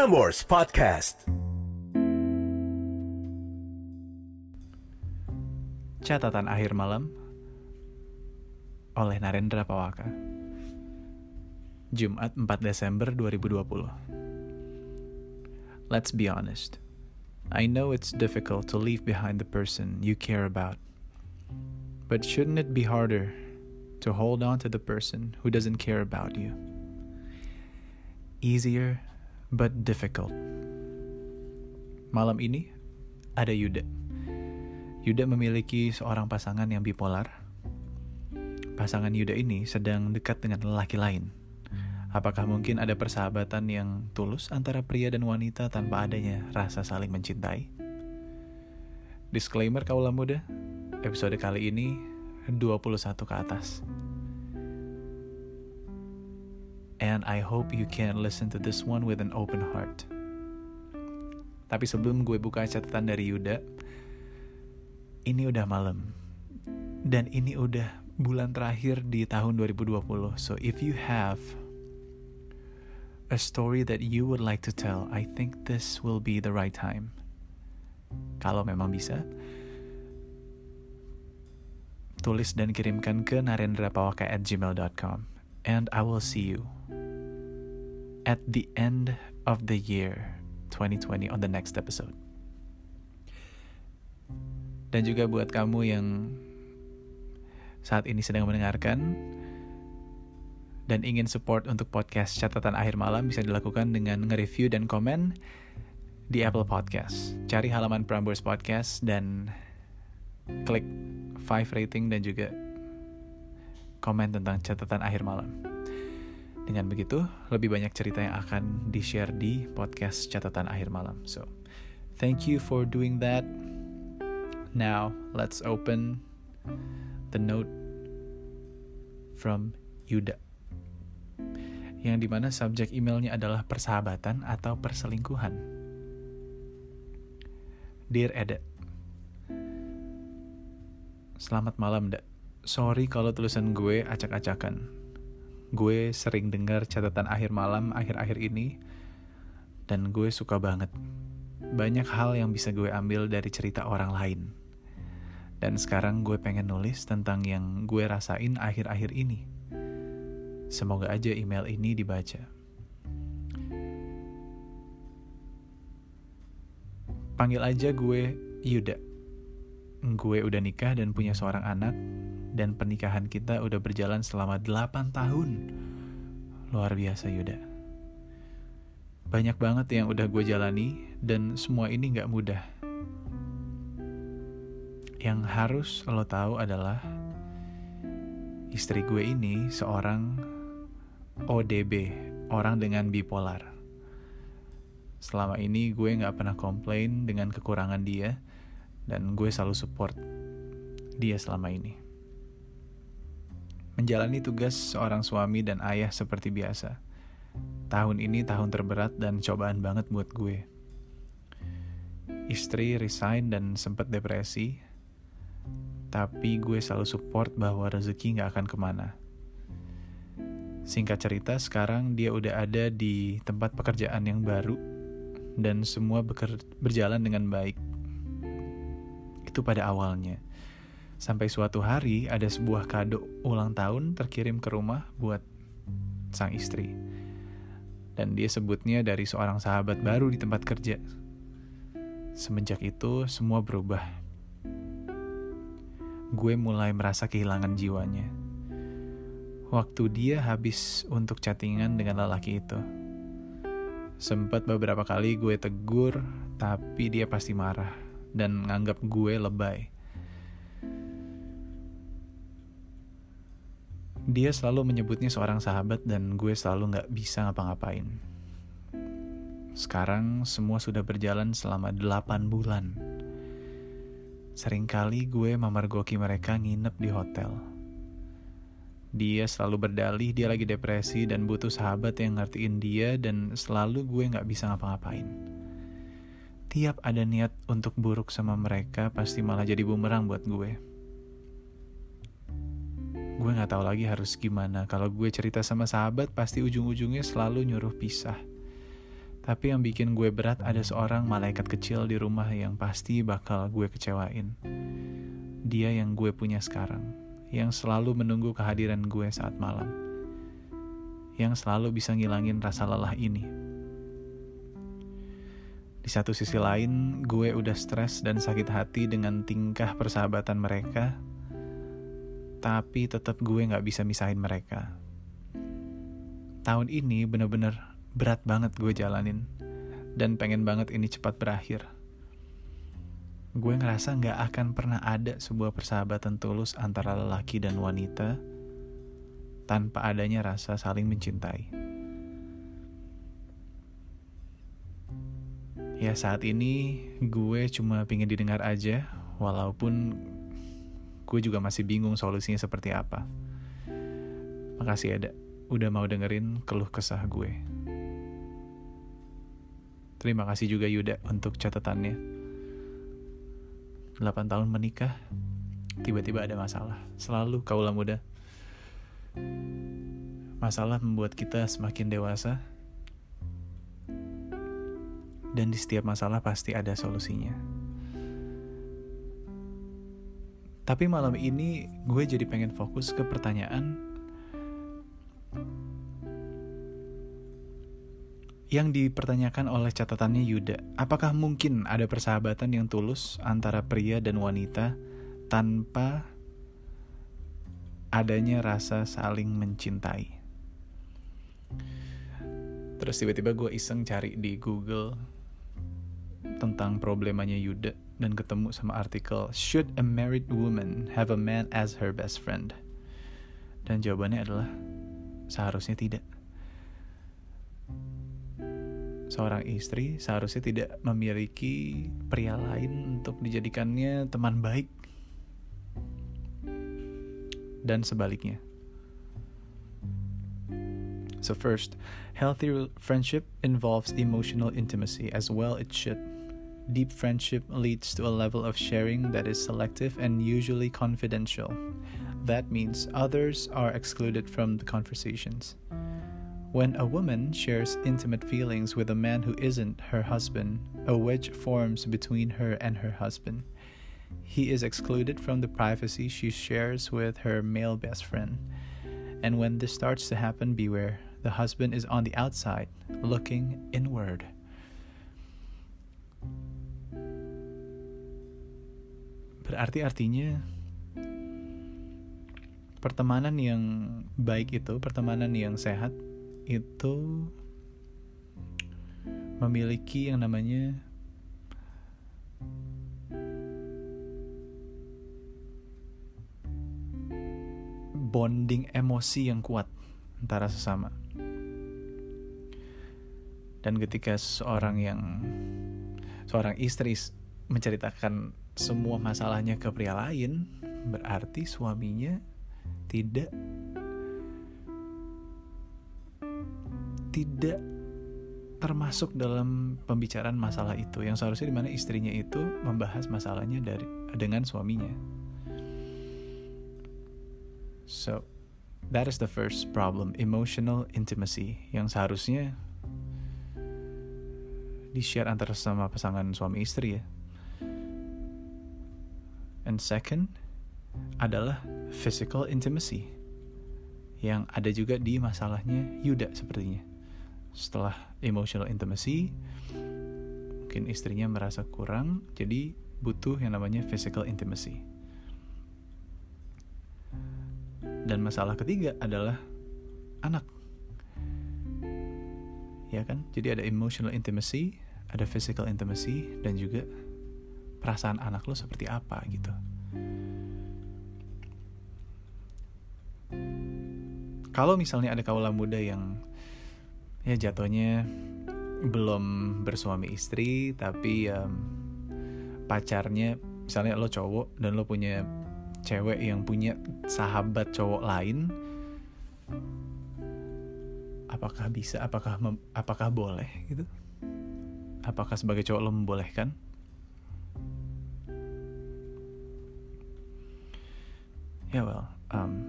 Prambors Podcast. Catatan akhir malam oleh Narendra Pawaka. Jumat 4 Desember 2020. Let's be honest. I know it's difficult to leave behind the person you care about. But shouldn't it be harder to hold on to the person who doesn't care about you? Easier but difficult. Malam ini ada Yuda. Yuda memiliki seorang pasangan yang bipolar. Pasangan Yuda ini sedang dekat dengan lelaki lain. Apakah mungkin ada persahabatan yang tulus antara pria dan wanita tanpa adanya rasa saling mencintai? Disclaimer kaulah muda, episode kali ini 21 ke atas. And I hope you can listen to this one with an open heart. Tapi sebelum gue buka catatan dari Yuda, ini udah malam. Dan ini udah bulan terakhir di tahun 2020. So if you have a story that you would like to tell, I think this will be the right time. Kalau memang bisa, tulis dan kirimkan ke narendrapawaka@gmail.com and I will see you at the end of the year 2020 on the next episode. Dan juga buat kamu yang saat ini sedang mendengarkan dan ingin support untuk podcast catatan akhir malam bisa dilakukan dengan nge-review dan komen di Apple Podcast. Cari halaman Prambors Podcast dan klik 5 rating dan juga komen tentang catatan akhir malam. Dengan begitu, lebih banyak cerita yang akan di-share di podcast catatan akhir malam. So, thank you for doing that. Now, let's open the note from Yuda. Yang di mana subjek emailnya adalah persahabatan atau perselingkuhan. Dear Eda, Selamat malam, Dak sorry kalau tulisan gue acak-acakan. Gue sering dengar catatan akhir malam akhir-akhir ini, dan gue suka banget. Banyak hal yang bisa gue ambil dari cerita orang lain. Dan sekarang gue pengen nulis tentang yang gue rasain akhir-akhir ini. Semoga aja email ini dibaca. Panggil aja gue Yuda. Gue udah nikah dan punya seorang anak, dan pernikahan kita udah berjalan selama 8 tahun. Luar biasa Yuda. Banyak banget yang udah gue jalani dan semua ini gak mudah. Yang harus lo tahu adalah istri gue ini seorang ODB, orang dengan bipolar. Selama ini gue gak pernah komplain dengan kekurangan dia, dan gue selalu support dia selama ini. Menjalani tugas seorang suami dan ayah seperti biasa. Tahun ini tahun terberat dan cobaan banget buat gue. Istri resign dan sempat depresi, tapi gue selalu support bahwa rezeki gak akan ke mana. Singkat cerita, sekarang dia udah ada di tempat pekerjaan yang baru dan semua berjalan dengan baik itu pada awalnya. Sampai suatu hari ada sebuah kado ulang tahun terkirim ke rumah buat sang istri. Dan dia sebutnya dari seorang sahabat baru di tempat kerja. Semenjak itu semua berubah. Gue mulai merasa kehilangan jiwanya. Waktu dia habis untuk chattingan dengan lelaki itu. Sempat beberapa kali gue tegur, tapi dia pasti marah dan nganggap gue lebay. Dia selalu menyebutnya seorang sahabat dan gue selalu gak bisa ngapa-ngapain. Sekarang semua sudah berjalan selama 8 bulan. Seringkali gue memergoki mereka nginep di hotel. Dia selalu berdalih dia lagi depresi dan butuh sahabat yang ngertiin dia dan selalu gue gak bisa ngapa-ngapain tiap ada niat untuk buruk sama mereka pasti malah jadi bumerang buat gue. Tahu lagi harus gimana. Kalau gue cerita sama sahabat pasti ujung-ujungnya selalu nyuruh pisah. Tapi yang bikin gue berat ada seorang malaikat kecil di rumah yang pasti bakal gue kecewain. Dia yang gue punya sekarang, yang selalu menunggu kehadiran gue saat malam. Yang selalu bisa ngilangin rasa lelah ini. Di satu sisi lain, gue udah stres dan sakit hati dengan tingkah persahabatan mereka, tapi tetap gue gak bisa misahin mereka. Tahun ini bener-bener berat banget gue jalanin dan pengen banget ini cepat berakhir. Gue ngerasa gak akan pernah ada sebuah persahabatan tulus antara lelaki dan wanita tanpa adanya rasa saling mencintai. Ya saat ini gue cuma pingin didengar aja, walaupun gue juga masih bingung solusinya seperti apa. Makasih ada, udah mau dengerin keluh kesah gue. Terima kasih juga Yuda untuk catatannya. 8 tahun menikah, tiba-tiba ada masalah. Selalu kaulah muda. Masalah membuat kita semakin dewasa. Dan di setiap masalah pasti ada solusinya. Tapi malam ini gue jadi pengen fokus ke pertanyaan yang dipertanyakan oleh catatannya Yuda, apakah mungkin ada persahabatan yang tulus antara pria dan wanita tanpa adanya rasa saling mencintai? Terus tiba-tiba gue iseng cari di Google tentang problemanya Yuda dan ketemu sama artikel Should a married woman have a man as her best friend? Dan jawabannya adalah seharusnya tidak seorang istri seharusnya tidak memiliki pria lain untuk dijadikannya teman baik dan sebaliknya. So first, healthy friendship involves emotional intimacy as well it should. Deep friendship leads to a level of sharing that is selective and usually confidential. That means others are excluded from the conversations. When a woman shares intimate feelings with a man who isn't her husband, a wedge forms between her and her husband. He is excluded from the privacy she shares with her male best friend. And when this starts to happen, beware. The husband is on the outside, looking inward. Berarti artinya pertemanan yang baik itu, pertemanan yang sehat itu memiliki yang namanya bonding emosi yang kuat antara sesama. Dan ketika seorang yang seorang istri menceritakan semua masalahnya ke pria lain, berarti suaminya tidak tidak termasuk dalam pembicaraan masalah itu yang seharusnya di mana istrinya itu membahas masalahnya dari dengan suaminya. So that is the first problem, emotional intimacy yang seharusnya di share antara sama pasangan suami istri ya. And second adalah physical intimacy yang ada juga di masalahnya Yuda sepertinya. Setelah emotional intimacy mungkin istrinya merasa kurang jadi butuh yang namanya physical intimacy. Dan masalah ketiga adalah anak. Ya kan? Jadi ada emotional intimacy ada physical intimacy dan juga perasaan anak lo seperti apa gitu. Kalau misalnya ada kaula muda yang ya jatuhnya belum bersuami istri tapi um, pacarnya misalnya lo cowok dan lo punya cewek yang punya sahabat cowok lain apakah bisa apakah mem, apakah boleh gitu? Apakah sebagai cowok lo membolehkan ya yeah, well um,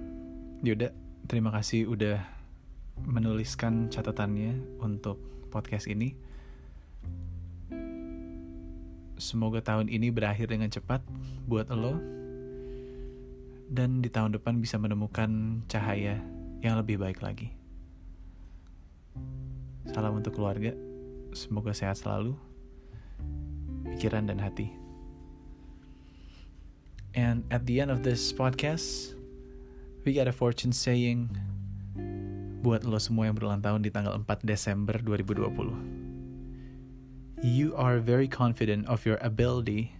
Yuda terima kasih udah menuliskan catatannya untuk podcast ini. Semoga tahun ini berakhir dengan cepat buat lo. Dan di tahun depan bisa menemukan cahaya yang lebih baik lagi. Salam untuk keluarga, semoga sehat selalu, pikiran dan hati. And at the end of this podcast, we got a fortune saying buat lo semua yang berulang tahun di tanggal 4 Desember 2020. You are very confident of your ability,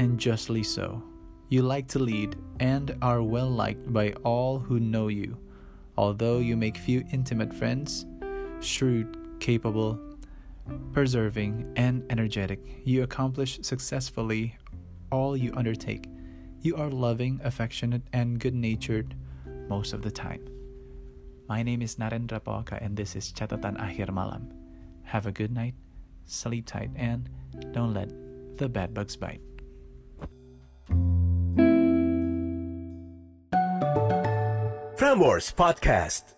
and justly so. You like to lead and are well liked by all who know you. Although you make few intimate friends, shrewd, capable, preserving, and energetic, you accomplish successfully all you undertake. You are loving, affectionate, and good natured most of the time. My name is Narendra Pawaka, and this is Catatan Akhir Malam. Have a good night sleep tight, and don't let the bad bugs bite. Frameworks Podcast.